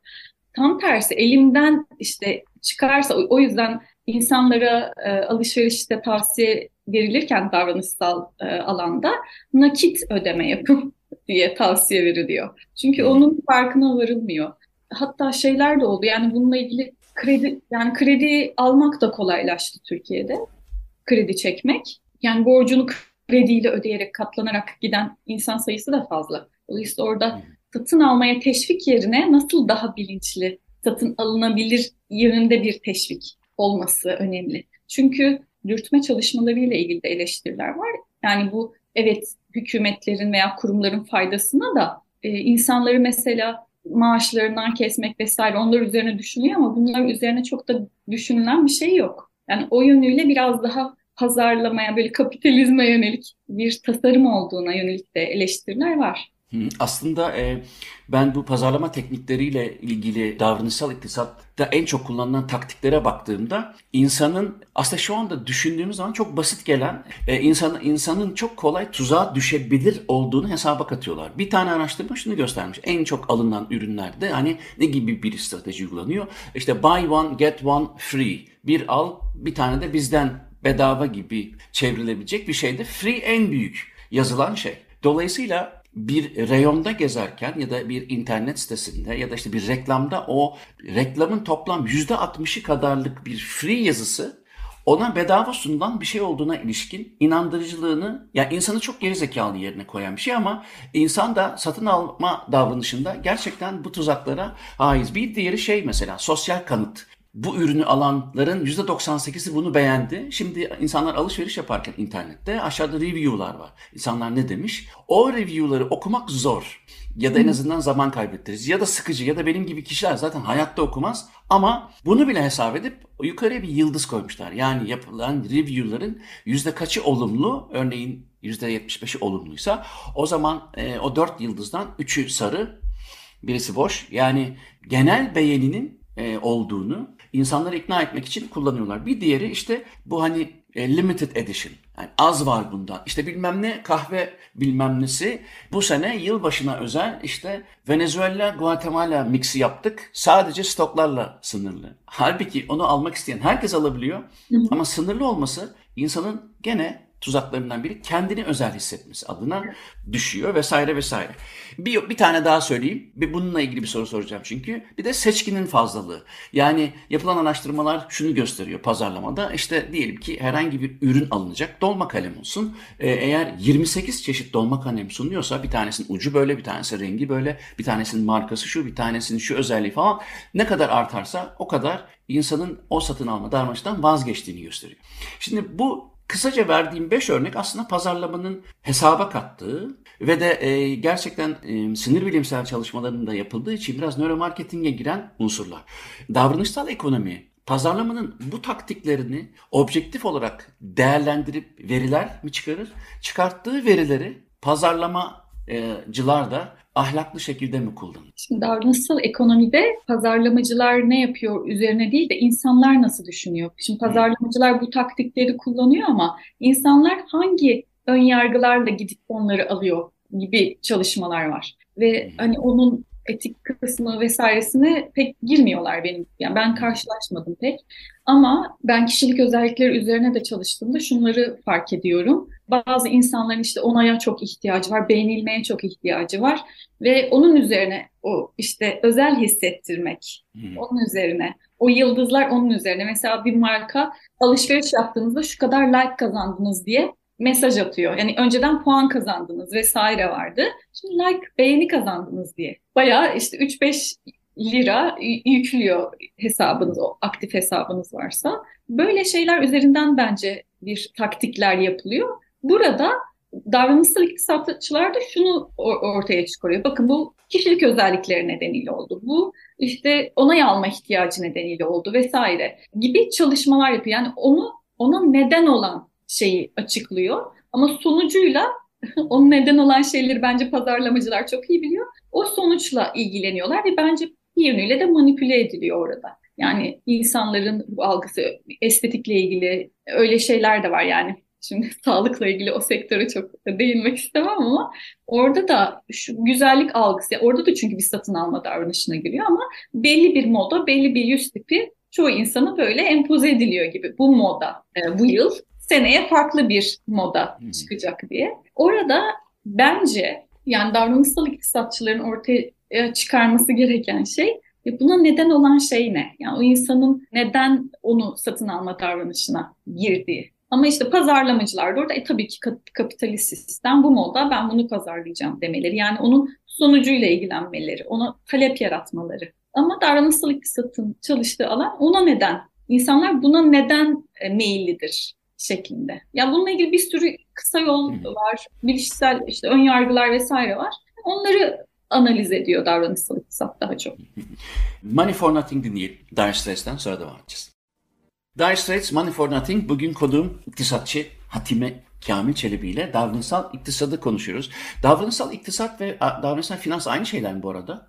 Speaker 2: Tam tersi elimden işte çıkarsa o yüzden insanlara e, alışverişte tavsiye verilirken davranışsal e, alanda nakit ödeme yapın diye tavsiye veriliyor. Çünkü hmm. onun farkına varılmıyor hatta şeyler de oldu. Yani bununla ilgili kredi yani kredi almak da kolaylaştı Türkiye'de. Kredi çekmek. Yani borcunu krediyle ödeyerek katlanarak giden insan sayısı da fazla. Dolayısıyla orada satın almaya teşvik yerine nasıl daha bilinçli satın alınabilir yönünde bir teşvik olması önemli. Çünkü dürtme çalışmalarıyla ilgili de eleştiriler var. Yani bu evet hükümetlerin veya kurumların faydasına da e, insanları mesela maaşlarından kesmek vesaire onlar üzerine düşünüyor ama bunlar üzerine çok da düşünülen bir şey yok. Yani o yönüyle biraz daha pazarlamaya böyle kapitalizme yönelik bir tasarım olduğuna yönelik de eleştiriler var.
Speaker 1: Aslında e, ben bu pazarlama teknikleriyle ilgili davranışsal iktisatta en çok kullanılan taktiklere baktığımda insanın aslında şu anda düşündüğümüz zaman çok basit gelen e, insan, insanın çok kolay tuzağa düşebilir olduğunu hesaba katıyorlar. Bir tane araştırma şunu göstermiş. En çok alınan ürünlerde hani ne gibi bir strateji uygulanıyor? İşte buy one get one free. Bir al bir tane de bizden bedava gibi çevrilebilecek bir şeyde free en büyük yazılan şey. Dolayısıyla bir reyonda gezerken ya da bir internet sitesinde ya da işte bir reklamda o reklamın toplam %60'ı kadarlık bir free yazısı ona bedava sunulan bir şey olduğuna ilişkin inandırıcılığını yani insanı çok geri zekalı yerine koyan bir şey ama insan da satın alma davranışında gerçekten bu tuzaklara haiz. Bir diğeri şey mesela sosyal kanıt bu ürünü alanların %98'i bunu beğendi. Şimdi insanlar alışveriş yaparken internette aşağıda review'lar var. İnsanlar ne demiş? O review'ları okumak zor. Ya da en azından zaman kaybettiriz. Ya da sıkıcı ya da benim gibi kişiler zaten hayatta okumaz. Ama bunu bile hesap edip yukarıya bir yıldız koymuşlar. Yani yapılan review'ların yüzde kaçı olumlu? Örneğin yüzde 75'i olumluysa o zaman e, o dört yıldızdan üçü sarı, birisi boş. Yani genel beğeninin e, olduğunu insanları ikna etmek için kullanıyorlar. Bir diğeri işte bu hani e, limited edition. Yani az var bundan. İşte bilmem ne kahve bilmem nesi. Bu sene yılbaşına özel işte Venezuela Guatemala mixi yaptık. Sadece stoklarla sınırlı. Halbuki onu almak isteyen herkes alabiliyor. Ama sınırlı olması insanın gene tuzaklarından biri kendini özel hissetmesi adına düşüyor vesaire vesaire. Bir, bir tane daha söyleyeyim. Bir bununla ilgili bir soru soracağım çünkü. Bir de seçkinin fazlalığı. Yani yapılan araştırmalar şunu gösteriyor pazarlamada. İşte diyelim ki herhangi bir ürün alınacak. Dolma kalem olsun. Ee, eğer 28 çeşit dolma kalem sunuyorsa bir tanesinin ucu böyle, bir tanesi rengi böyle, bir tanesinin markası şu, bir tanesinin şu özelliği falan. Ne kadar artarsa o kadar insanın o satın alma darmaştan vazgeçtiğini gösteriyor. Şimdi bu Kısaca verdiğim 5 örnek aslında pazarlamanın hesaba kattığı ve de e, gerçekten e, sinir bilimsel çalışmalarında yapıldığı için biraz nöromarketinge giren unsurlar. Davranışsal ekonomi pazarlamanın bu taktiklerini objektif olarak değerlendirip veriler mi çıkarır? Çıkarttığı verileri pazarlamacılar da ahlaklı şekilde mi kullanır?
Speaker 2: Şimdi davranışsal ekonomide pazarlamacılar ne yapıyor üzerine değil de insanlar nasıl düşünüyor? Şimdi pazarlamacılar bu taktikleri kullanıyor ama insanlar hangi ön yargılarla gidip onları alıyor gibi çalışmalar var. Ve hani onun etik kısmı vesairesine pek girmiyorlar benim. Yani ben karşılaşmadım pek. Ama ben kişilik özellikleri üzerine de çalıştığımda şunları fark ediyorum. Bazı insanların işte onaya çok ihtiyacı var, beğenilmeye çok ihtiyacı var ve onun üzerine o işte özel hissettirmek, hmm. onun üzerine, o yıldızlar onun üzerine. Mesela bir marka alışveriş yaptığınızda şu kadar like kazandınız diye mesaj atıyor. Yani önceden puan kazandınız vesaire vardı. Şimdi like, beğeni kazandınız diye. Bayağı işte 3-5 lira yüklüyor hesabınız, o aktif hesabınız varsa. Böyle şeyler üzerinden bence bir taktikler yapılıyor. Burada davranışsal iktisatçılar da şunu ortaya çıkarıyor. Bakın bu kişilik özellikleri nedeniyle oldu. Bu işte onay alma ihtiyacı nedeniyle oldu vesaire gibi çalışmalar yapıyor. Yani onu ona neden olan şeyi açıklıyor. Ama sonucuyla onun neden olan şeyleri bence pazarlamacılar çok iyi biliyor. O sonuçla ilgileniyorlar ve bence bir yönüyle de manipüle ediliyor orada. Yani insanların bu algısı estetikle ilgili öyle şeyler de var yani. Şimdi sağlıkla ilgili o sektöre çok değinmek istemem ama orada da şu güzellik algısı, orada da çünkü bir satın alma davranışına giriyor ama belli bir moda, belli bir yüz tipi çoğu insana böyle empoze ediliyor gibi. Bu moda e, bu yıl seneye farklı bir moda çıkacak diye. Orada bence yani davranışsal iktisatçıların ortaya çıkarması gereken şey e, buna neden olan şey ne? Yani o insanın neden onu satın alma davranışına girdiği. Ama işte pazarlamacılar da orada e, tabii ki kapitalist sistem bu moda ben bunu pazarlayacağım demeleri. Yani onun sonucuyla ilgilenmeleri, ona talep yaratmaları. Ama davranışsal iktisatın çalıştığı alan ona neden? İnsanlar buna neden e, meyillidir şeklinde. Ya bununla ilgili bir sürü kısa yol var, bilişsel işte ön yargılar vesaire var. Onları analiz ediyor davranışsal iktisat daha çok.
Speaker 1: Money for Nothing dinleyelim. Dire Straits'ten sonra devam edeceğiz. Dire Straits, Money for Nothing. Bugün konuğum iktisatçı Hatime Kamil Çelebi ile davranışsal iktisadı konuşuyoruz. Davranışsal iktisat ve davranışsal finans aynı şeyler mi bu arada?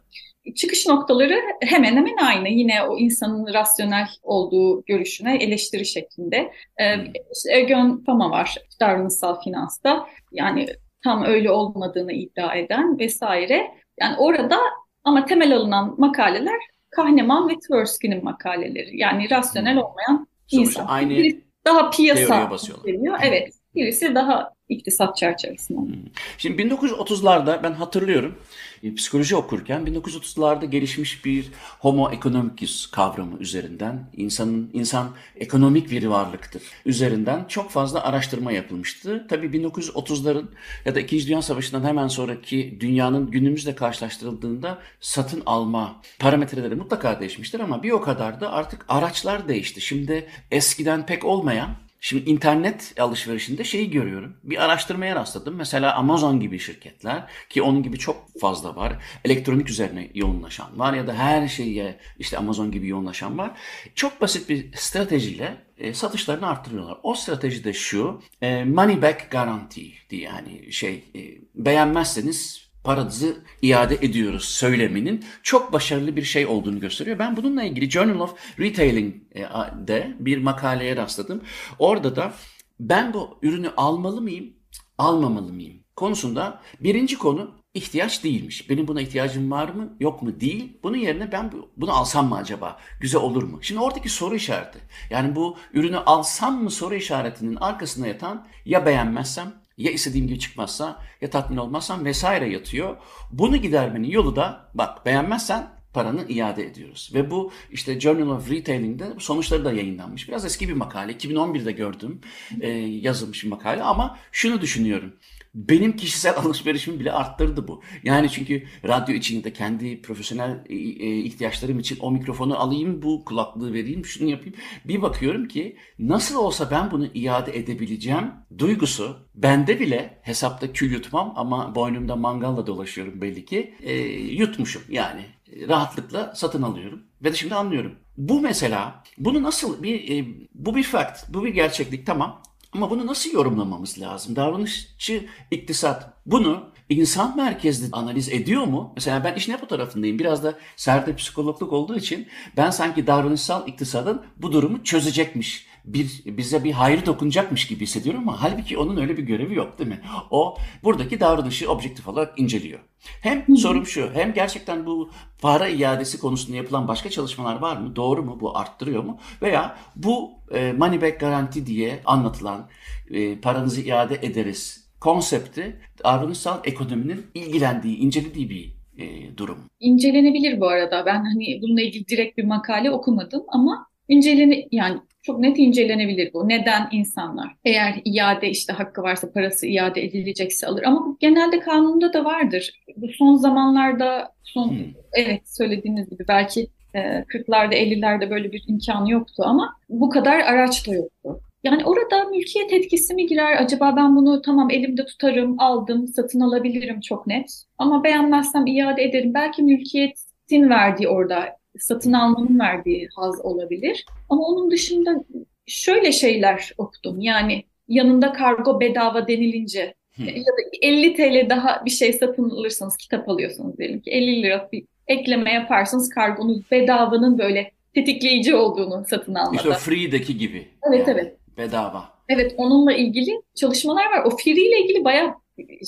Speaker 2: Çıkış noktaları hemen hemen aynı. Yine o insanın rasyonel olduğu görüşüne eleştiri şeklinde. Ee, hmm. işte Egon Fama var davranışsal finansta. Yani tam öyle olmadığını iddia eden vesaire. Yani orada ama temel alınan makaleler Kahneman ve Tversky'nin makaleleri. Yani rasyonel hmm. olmayan Sonuçta insan.
Speaker 1: aynı
Speaker 2: Birisi daha piyasa deniyor. Evet. Birisi daha iktisat çerçevesinden. Hmm.
Speaker 1: Şimdi 1930'larda ben hatırlıyorum e, psikoloji okurken 1930'larda gelişmiş bir homo economicus kavramı üzerinden insanın insan ekonomik bir varlıktır üzerinden çok fazla araştırma yapılmıştı. Tabii 1930'ların ya da 2. Dünya Savaşı'ndan hemen sonraki dünyanın günümüzle karşılaştırıldığında satın alma parametreleri mutlaka değişmiştir ama bir o kadar da artık araçlar değişti. Şimdi eskiden pek olmayan Şimdi internet alışverişinde şeyi görüyorum. Bir araştırmaya rastladım. Mesela Amazon gibi şirketler ki onun gibi çok fazla var. Elektronik üzerine yoğunlaşan var ya da her şeye işte Amazon gibi yoğunlaşan var. Çok basit bir stratejiyle e, satışlarını arttırıyorlar. O strateji de şu. E, money back guarantee diye yani şey e, beğenmezseniz paranızı iade ediyoruz söyleminin çok başarılı bir şey olduğunu gösteriyor. Ben bununla ilgili Journal of Retailing'de bir makaleye rastladım. Orada da ben bu ürünü almalı mıyım, almamalı mıyım konusunda birinci konu ihtiyaç değilmiş. Benim buna ihtiyacım var mı yok mu değil. Bunun yerine ben bunu alsam mı acaba? Güzel olur mu? Şimdi oradaki soru işareti. Yani bu ürünü alsam mı soru işaretinin arkasında yatan ya beğenmezsem ya istediğim gibi çıkmazsa ya tatmin olmazsam vesaire yatıyor. Bunu gidermenin yolu da bak beğenmezsen paranı iade ediyoruz. Ve bu işte Journal of Retailing'de sonuçları da yayınlanmış. Biraz eski bir makale. 2011'de gördüm e, yazılmış bir makale ama şunu düşünüyorum benim kişisel alışverişimi bile arttırdı bu. Yani çünkü radyo içinde kendi profesyonel e, e, ihtiyaçlarım için o mikrofonu alayım, bu kulaklığı vereyim, şunu yapayım. Bir bakıyorum ki nasıl olsa ben bunu iade edebileceğim duygusu bende bile hesapta kül yutmam ama boynumda mangalla dolaşıyorum belli ki e, yutmuşum yani rahatlıkla satın alıyorum ve de şimdi anlıyorum. Bu mesela bunu nasıl bir e, bu bir fact, bu bir gerçeklik tamam ama bunu nasıl yorumlamamız lazım? Davranışçı iktisat bunu insan merkezli analiz ediyor mu? Mesela ben işin hep o tarafındayım. Biraz da serde psikologluk olduğu için ben sanki davranışsal iktisadın bu durumu çözecekmiş bir bize bir hayrı dokunacakmış gibi hissediyorum ama halbuki onun öyle bir görevi yok değil mi? O buradaki davranışı objektif olarak inceliyor. Hem sorum şu, hem gerçekten bu para iadesi konusunda yapılan başka çalışmalar var mı? Doğru mu? Bu arttırıyor mu? Veya bu e, money back garanti diye anlatılan e, paranızı iade ederiz konsepti davranışsal ekonominin ilgilendiği, incelediği bir e, durum.
Speaker 2: İncelenebilir bu arada. Ben hani bununla ilgili direkt bir makale okumadım ama incelene yani çok net incelenebilir bu. Neden insanlar eğer iade işte hakkı varsa parası iade edilecekse alır. Ama bu genelde kanunda da vardır. Bu son zamanlarda son hmm. evet söylediğiniz gibi belki 40'larda e, 50'lerde böyle bir imkan yoktu ama bu kadar araç da yoktu. Yani orada mülkiyet etkisi mi girer? Acaba ben bunu tamam elimde tutarım, aldım, satın alabilirim çok net. Ama beğenmezsem iade ederim. Belki mülkiyetin verdiği orada, satın almanın verdiği haz olabilir. Ama onun dışında şöyle şeyler okudum. Yani yanında kargo bedava denilince ya da 50 TL daha bir şey satın alırsanız, kitap alıyorsanız diyelim ki 50 lira bir ekleme yaparsanız kargonuz bedavanın böyle tetikleyici olduğunu satın almada.
Speaker 1: İşte o Free'deki gibi.
Speaker 2: Evet yani. evet.
Speaker 1: Bedava.
Speaker 2: Evet onunla ilgili çalışmalar var. O free ile ilgili bayağı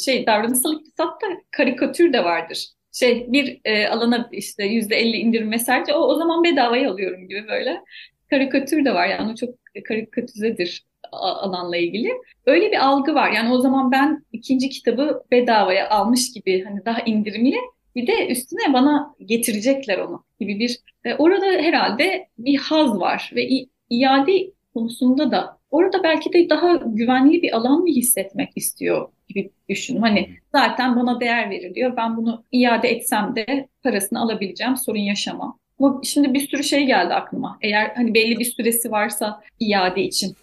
Speaker 2: şey davranışsal iktisatta karikatür de vardır. Şey bir e, alana işte yüzde elli indirim mesajı o, o zaman bedavaya alıyorum gibi böyle karikatür de var yani çok karikatüzedir alanla ilgili. Öyle bir algı var. Yani o zaman ben ikinci kitabı bedavaya almış gibi hani daha indirimli bir de üstüne bana getirecekler onu gibi bir e, orada herhalde bir haz var ve iade konusunda da orada belki de daha güvenli bir alan mı hissetmek istiyor gibi düşünün. Hani zaten bana değer veriliyor. Ben bunu iade etsem de parasını alabileceğim. Sorun yaşamam. Ama şimdi bir sürü şey geldi aklıma. Eğer hani belli bir süresi varsa iade için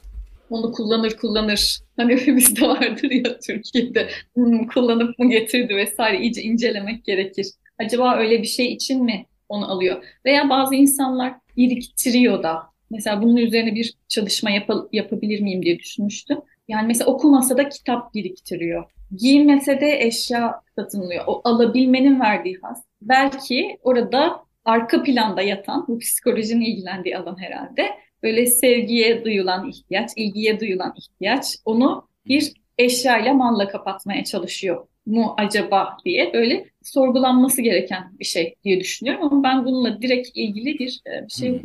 Speaker 2: onu kullanır kullanır. Hani hepimizde vardır ya Türkiye'de hmm, kullanıp mı getirdi vesaire iyice incelemek gerekir. Acaba öyle bir şey için mi onu alıyor? Veya bazı insanlar biriktiriyor da Mesela bunun üzerine bir çalışma yap yapabilir miyim diye düşünmüştüm. Yani mesela okumasa da kitap biriktiriyor. Giymese de eşya satın alıyor. O alabilmenin verdiği haz. Belki orada arka planda yatan, bu psikolojinin ilgilendiği alan herhalde. Böyle sevgiye duyulan ihtiyaç, ilgiye duyulan ihtiyaç onu bir eşyayla malla kapatmaya çalışıyor mu acaba diye böyle sorgulanması gereken bir şey diye düşünüyorum ama ben bununla direkt ilgili bir, e, bir şey yok.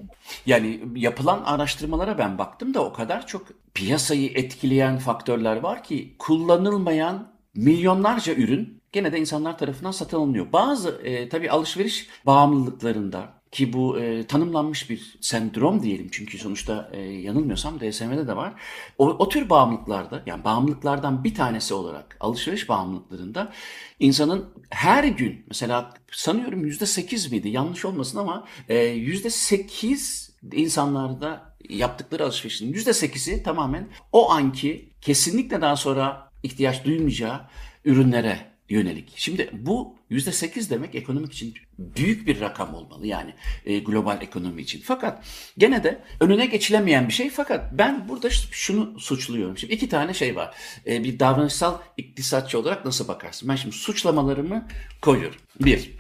Speaker 1: Yani yapılan araştırmalara ben baktım da o kadar çok piyasayı etkileyen faktörler var ki kullanılmayan milyonlarca ürün gene de insanlar tarafından satın alınıyor. Bazı e, tabii alışveriş bağımlılıklarında ki bu e, tanımlanmış bir sendrom diyelim çünkü sonuçta e, yanılmıyorsam DSM'de de var. O, o tür bağımlılıklarda yani bağımlılıklardan bir tanesi olarak alışveriş bağımlılıklarında insanın her gün mesela sanıyorum yüzde sekiz miydi yanlış olmasın ama e, yüzde sekiz insanlarda yaptıkları alışverişin yüzde sekizi tamamen o anki kesinlikle daha sonra ihtiyaç duymayacağı ürünlere yönelik. Şimdi bu %8 demek ekonomik için büyük bir rakam olmalı yani e, global ekonomi için. Fakat gene de önüne geçilemeyen bir şey fakat ben burada şunu suçluyorum. Şimdi iki tane şey var. E, bir davranışsal iktisatçı olarak nasıl bakarsın? Ben şimdi suçlamalarımı koyuyorum. Bir,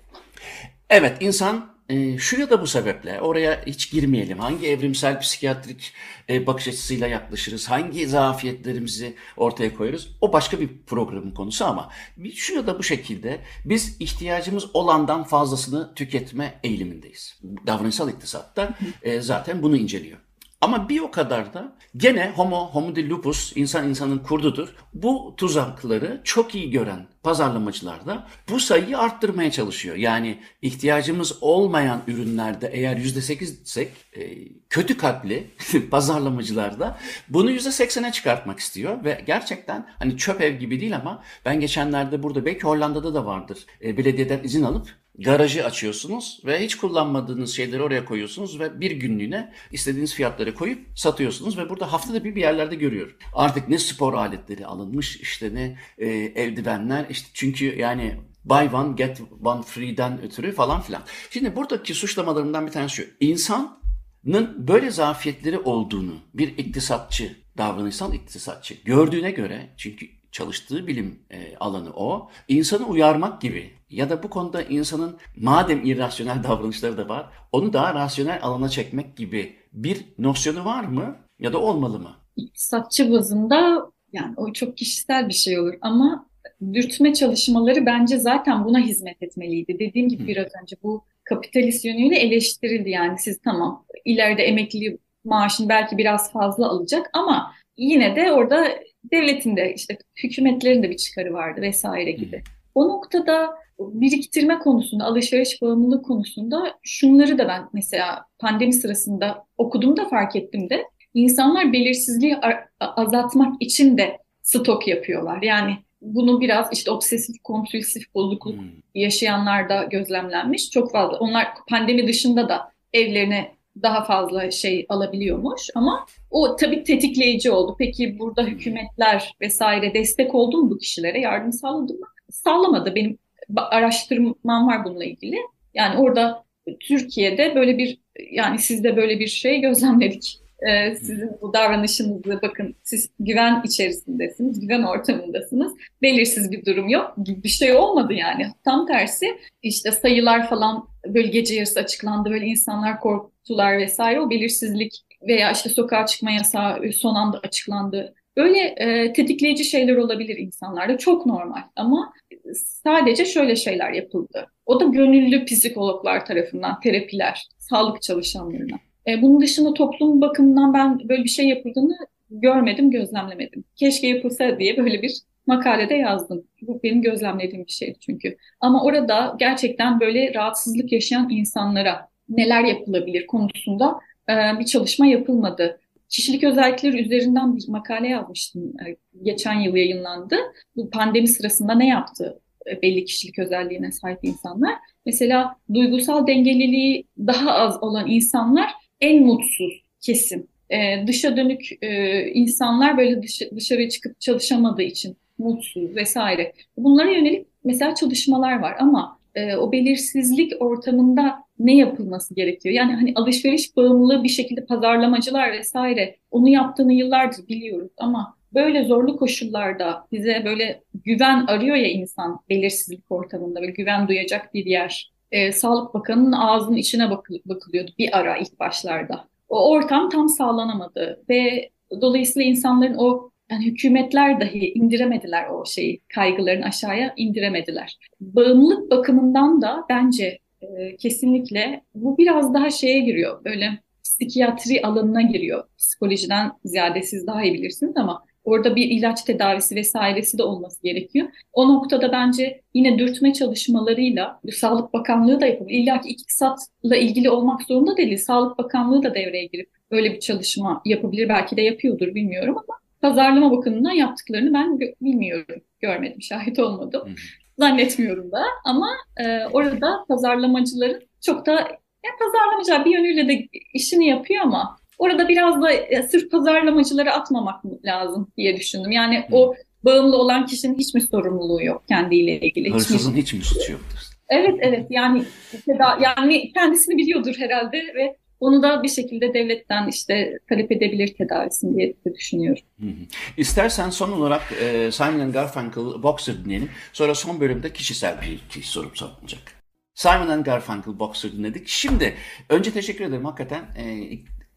Speaker 1: evet insan e, şu ya da bu sebeple oraya hiç girmeyelim. Hangi evrimsel psikiyatrik e, bakış açısıyla yaklaşırız? Hangi zafiyetlerimizi ortaya koyarız? O başka bir programın konusu ama şu ya da bu şekilde biz ihtiyacımız olandan fazlasını tüketme eğilimindeyiz. Davranışsal iktisatta e, zaten bunu inceliyor. Ama bir o kadar da gene homo homini lupus insan insanın kurdudur. Bu tuzakları çok iyi gören pazarlamacılar da bu sayıyı arttırmaya çalışıyor. Yani ihtiyacımız olmayan ürünlerde eğer %8 isek e, kötü kalpli pazarlamacılar da bunu %80'e çıkartmak istiyor ve gerçekten hani çöp ev gibi değil ama ben geçenlerde burada belki Hollanda'da da vardır. E, belediyeden izin alıp garajı açıyorsunuz ve hiç kullanmadığınız şeyleri oraya koyuyorsunuz ve bir günlüğüne istediğiniz fiyatları koyup satıyorsunuz ve burada haftada bir bir yerlerde görüyorum. Artık ne spor aletleri alınmış işte ne e, eldivenler işte çünkü yani buy one get one free'den ötürü falan filan. Şimdi buradaki suçlamalarımdan bir tanesi şu. İnsanın böyle zafiyetleri olduğunu bir iktisatçı, davranışsal iktisatçı gördüğüne göre çünkü çalıştığı bilim e, alanı o. İnsanı uyarmak gibi ya da bu konuda insanın madem irrasyonel davranışları da var onu daha rasyonel alana çekmek gibi bir nosyonu var mı ya da olmalı mı?
Speaker 2: İktisatçı bazında yani o çok kişisel bir şey olur ama dürtme çalışmaları bence zaten buna hizmet etmeliydi. Dediğim gibi biraz önce bu kapitalist yönüyle eleştirildi. Yani siz tamam ileride emekli maaşını belki biraz fazla alacak ama yine de orada devletin de işte hükümetlerin de bir çıkarı vardı vesaire gibi. O noktada biriktirme konusunda, alışveriş bağımlılık konusunda şunları da ben mesela pandemi sırasında okudum da fark ettim de insanlar belirsizliği azaltmak için de stok yapıyorlar. Yani bunu biraz işte obsesif kompulsif bozukluk hmm. yaşayanlar da gözlemlenmiş. Çok fazla. Onlar pandemi dışında da evlerine daha fazla şey alabiliyormuş ama o tabii tetikleyici oldu. Peki burada hükümetler vesaire destek oldu mu bu kişilere? Yardım sağladı mı? Sağlamadı. Benim araştırmam var bununla ilgili. Yani orada Türkiye'de böyle bir yani sizde böyle bir şey gözlemledik. Ee, sizin bu davranışınızı bakın siz güven içerisindesiniz, güven ortamındasınız. Belirsiz bir durum yok. Bir şey olmadı yani. Tam tersi işte sayılar falan böyle gece yarısı açıklandı. Böyle insanlar korktular vesaire. O belirsizlik veya işte sokağa çıkma yasağı son anda açıklandı. Böyle e, tetikleyici şeyler olabilir insanlarda. Çok normal ama sadece şöyle şeyler yapıldı. O da gönüllü psikologlar tarafından terapiler, sağlık çalışanlarına. E, bunun dışında toplum bakımından ben böyle bir şey yapıldığını görmedim, gözlemlemedim. Keşke yapılsa diye böyle bir makalede yazdım. Bu benim gözlemlediğim bir şeydi çünkü. Ama orada gerçekten böyle rahatsızlık yaşayan insanlara neler yapılabilir konusunda e, bir çalışma yapılmadı. Kişilik özellikleri üzerinden bir makale yazmıştım. Geçen yıl yayınlandı. Bu pandemi sırasında ne yaptı e, belli kişilik özelliğine sahip insanlar? Mesela duygusal dengeliliği daha az olan insanlar en mutsuz kesim. Ee, dışa dönük e, insanlar böyle dış, dışarıya çıkıp çalışamadığı için mutsuz vesaire. Bunlara yönelik mesela çalışmalar var ama e, o belirsizlik ortamında ne yapılması gerekiyor? Yani hani alışveriş bağımlılığı bir şekilde pazarlamacılar vesaire onu yaptığını yıllardır biliyoruz ama böyle zorlu koşullarda bize böyle güven arıyor ya insan belirsizlik ortamında ve güven duyacak bir yer e, Sağlık Bakanı'nın ağzının içine bakıl bakılıyordu bir ara ilk başlarda. O ortam tam sağlanamadı ve dolayısıyla insanların o yani hükümetler dahi indiremediler o şeyi, kaygılarını aşağıya indiremediler. Bağımlılık bakımından da bence e, kesinlikle bu biraz daha şeye giriyor, böyle psikiyatri alanına giriyor. Psikolojiden ziyade siz daha iyi bilirsiniz ama Orada bir ilaç tedavisi vesairesi de olması gerekiyor. O noktada bence yine dürtme çalışmalarıyla Sağlık Bakanlığı da yapabilir. İlla ki iktisatla ilgili olmak zorunda değil. Sağlık Bakanlığı da devreye girip öyle bir çalışma yapabilir. Belki de yapıyordur bilmiyorum ama pazarlama bakımından yaptıklarını ben bilmiyorum. Görmedim, şahit olmadım. Hı hı. Zannetmiyorum da ama e, orada pazarlamacıların çok da ya pazarlamacılar bir yönüyle de işini yapıyor ama Orada biraz da e, sırf pazarlamacıları atmamak lazım diye düşündüm. Yani hmm. o bağımlı olan kişinin hiç mi sorumluluğu yok kendiyle ilgili?
Speaker 1: Hırsızın hiç mi, suçu yoktur?
Speaker 2: Evet evet yani yani kendisini biliyordur herhalde ve onu da bir şekilde devletten işte talep edebilir tedavisini diye de düşünüyorum. Hı hı.
Speaker 1: İstersen son olarak e, Simon Garfunkel Boxer dinleyelim. Sonra son bölümde kişisel bir sorum sorulacak. Simon Garfunkel Boxer dinledik. Şimdi önce teşekkür ederim hakikaten. E,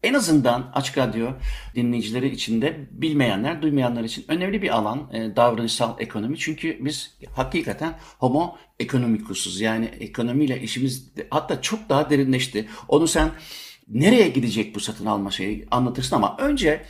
Speaker 1: en azından Açık Radyo dinleyicileri için de bilmeyenler, duymayanlar için önemli bir alan e, davranışsal ekonomi. Çünkü biz hakikaten homo ekonomikusuz. Yani ekonomiyle işimiz hatta çok daha derinleşti. Onu sen nereye gidecek bu satın alma şeyi anlatırsın ama önce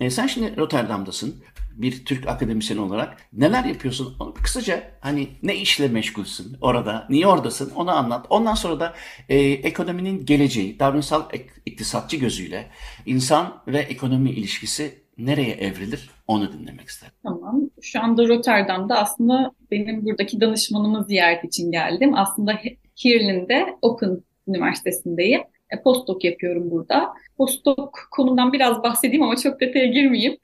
Speaker 1: e, sen şimdi Rotterdam'dasın bir Türk akademisyen olarak neler yapıyorsun? Kısaca hani ne işle meşgulsün orada, niye oradasın onu anlat. Ondan sonra da e, ekonominin geleceği, davranışsal iktisatçı gözüyle insan ve ekonomi ilişkisi nereye evrilir onu dinlemek isterim.
Speaker 2: Tamam. Şu anda Rotterdam'da aslında benim buradaki danışmanımı ziyaret için geldim. Aslında Hirlin'de Open Üniversitesi'ndeyim. E, postdoc yapıyorum burada. Postdoc konudan biraz bahsedeyim ama çok detaya girmeyeyim.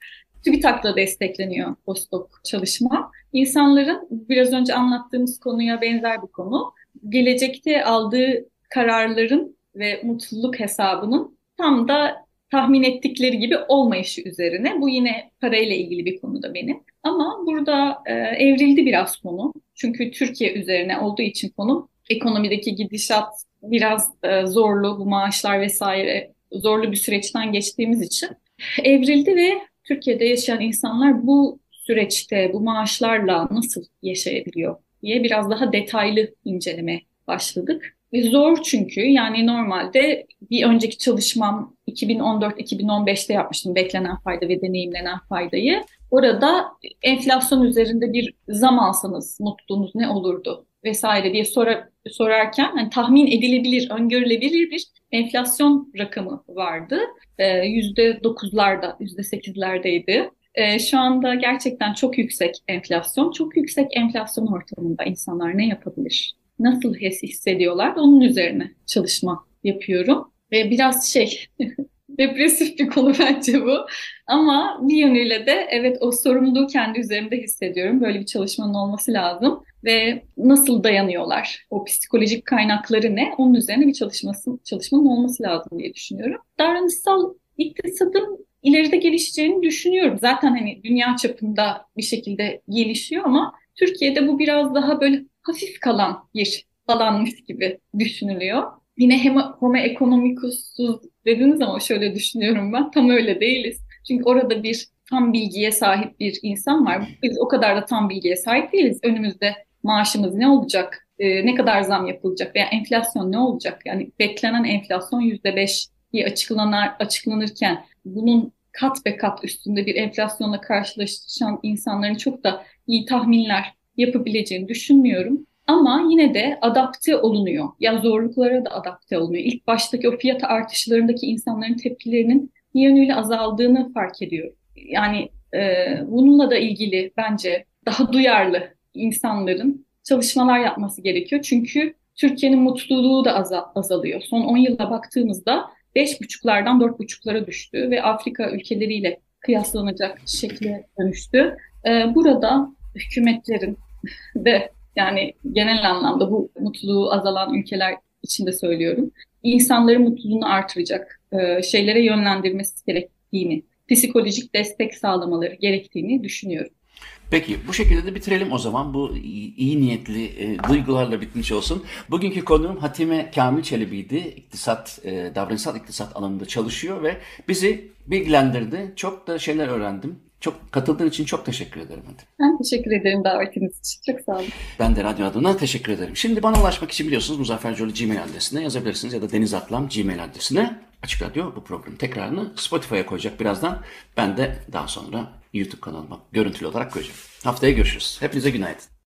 Speaker 2: TÜBİTAK'la destekleniyor postdoc çalışma. İnsanların biraz önce anlattığımız konuya benzer bir konu. Gelecekte aldığı kararların ve mutluluk hesabının tam da tahmin ettikleri gibi olmayışı üzerine. Bu yine parayla ilgili bir konu da benim. Ama burada e, evrildi biraz konu. Çünkü Türkiye üzerine olduğu için konu ekonomideki gidişat biraz e, zorlu. Bu maaşlar vesaire zorlu bir süreçten geçtiğimiz için evrildi ve Türkiye'de yaşayan insanlar bu süreçte bu maaşlarla nasıl yaşayabiliyor diye biraz daha detaylı inceleme başladık. Ve zor çünkü yani normalde bir önceki çalışmam 2014-2015'te yapmıştım beklenen fayda ve deneyimlenen faydayı. Orada enflasyon üzerinde bir zam alsanız mutluluğunuz ne olurdu vesaire diye sora, sorarken yani tahmin edilebilir, öngörülebilir bir enflasyon rakamı vardı. Ee, yüzde dokuzlarda, yüzde sekizlerdeydi. Ee, şu anda gerçekten çok yüksek enflasyon. Çok yüksek enflasyon ortamında insanlar ne yapabilir? Nasıl hissediyorlar? Onun üzerine çalışma yapıyorum. Ve biraz şey depresif bir konu bence bu. Ama bir yönüyle de evet o sorumluluğu kendi üzerimde hissediyorum. Böyle bir çalışmanın olması lazım. Ve nasıl dayanıyorlar? O psikolojik kaynakları ne? Onun üzerine bir çalışması, çalışmanın olması lazım diye düşünüyorum. Davranışsal iktisadın ileride gelişeceğini düşünüyorum. Zaten hani dünya çapında bir şekilde gelişiyor ama Türkiye'de bu biraz daha böyle hafif kalan bir alanmış gibi düşünülüyor. Yine hem homo economicus'uz dediniz ama şöyle düşünüyorum ben. Tam öyle değiliz. Çünkü orada bir tam bilgiye sahip bir insan var. Biz o kadar da tam bilgiye sahip değiliz. Önümüzde maaşımız ne olacak? Ee, ne kadar zam yapılacak? Veya enflasyon ne olacak? Yani beklenen enflasyon yüzde beş diye açıklanar, açıklanırken bunun kat be kat üstünde bir enflasyonla karşılaşan insanların çok da iyi tahminler yapabileceğini düşünmüyorum. Ama yine de adapte olunuyor. Ya zorluklara da adapte olunuyor. İlk baştaki o fiyat artışlarındaki insanların tepkilerinin bir yönüyle azaldığını fark ediyorum. Yani e, bununla da ilgili bence daha duyarlı insanların çalışmalar yapması gerekiyor. Çünkü Türkiye'nin mutluluğu da azalıyor. Son 10 yıla baktığımızda 5,5'lardan 4,5'lara düştü ve Afrika ülkeleriyle kıyaslanacak şekle dönüştü. E, burada hükümetlerin de yani genel anlamda bu mutluluğu azalan ülkeler içinde söylüyorum. İnsanların mutluluğunu artıracak e, şeylere yönlendirmesi gerektiğini, psikolojik destek sağlamaları gerektiğini düşünüyorum.
Speaker 1: Peki bu şekilde de bitirelim o zaman. Bu iyi, iyi niyetli e, duygularla bitmiş olsun. Bugünkü konuğum Hatime Kamil Çelebi'ydi. İktisat, e, davranışsal iktisat alanında çalışıyor ve bizi bilgilendirdi. Çok da şeyler öğrendim. Çok katıldığın için çok teşekkür ederim. Hadi.
Speaker 2: Ben teşekkür ederim davetiniz için. Çok sağ olun.
Speaker 1: Ben de radyo adına teşekkür ederim. Şimdi bana ulaşmak için biliyorsunuz Muzaffer Coli Gmail adresine yazabilirsiniz ya da Deniz Atlam Gmail adresine. Açık Radyo bu programın tekrarını Spotify'a koyacak birazdan. Ben de daha sonra YouTube kanalıma görüntülü olarak koyacağım. Haftaya görüşürüz. Hepinize günaydın.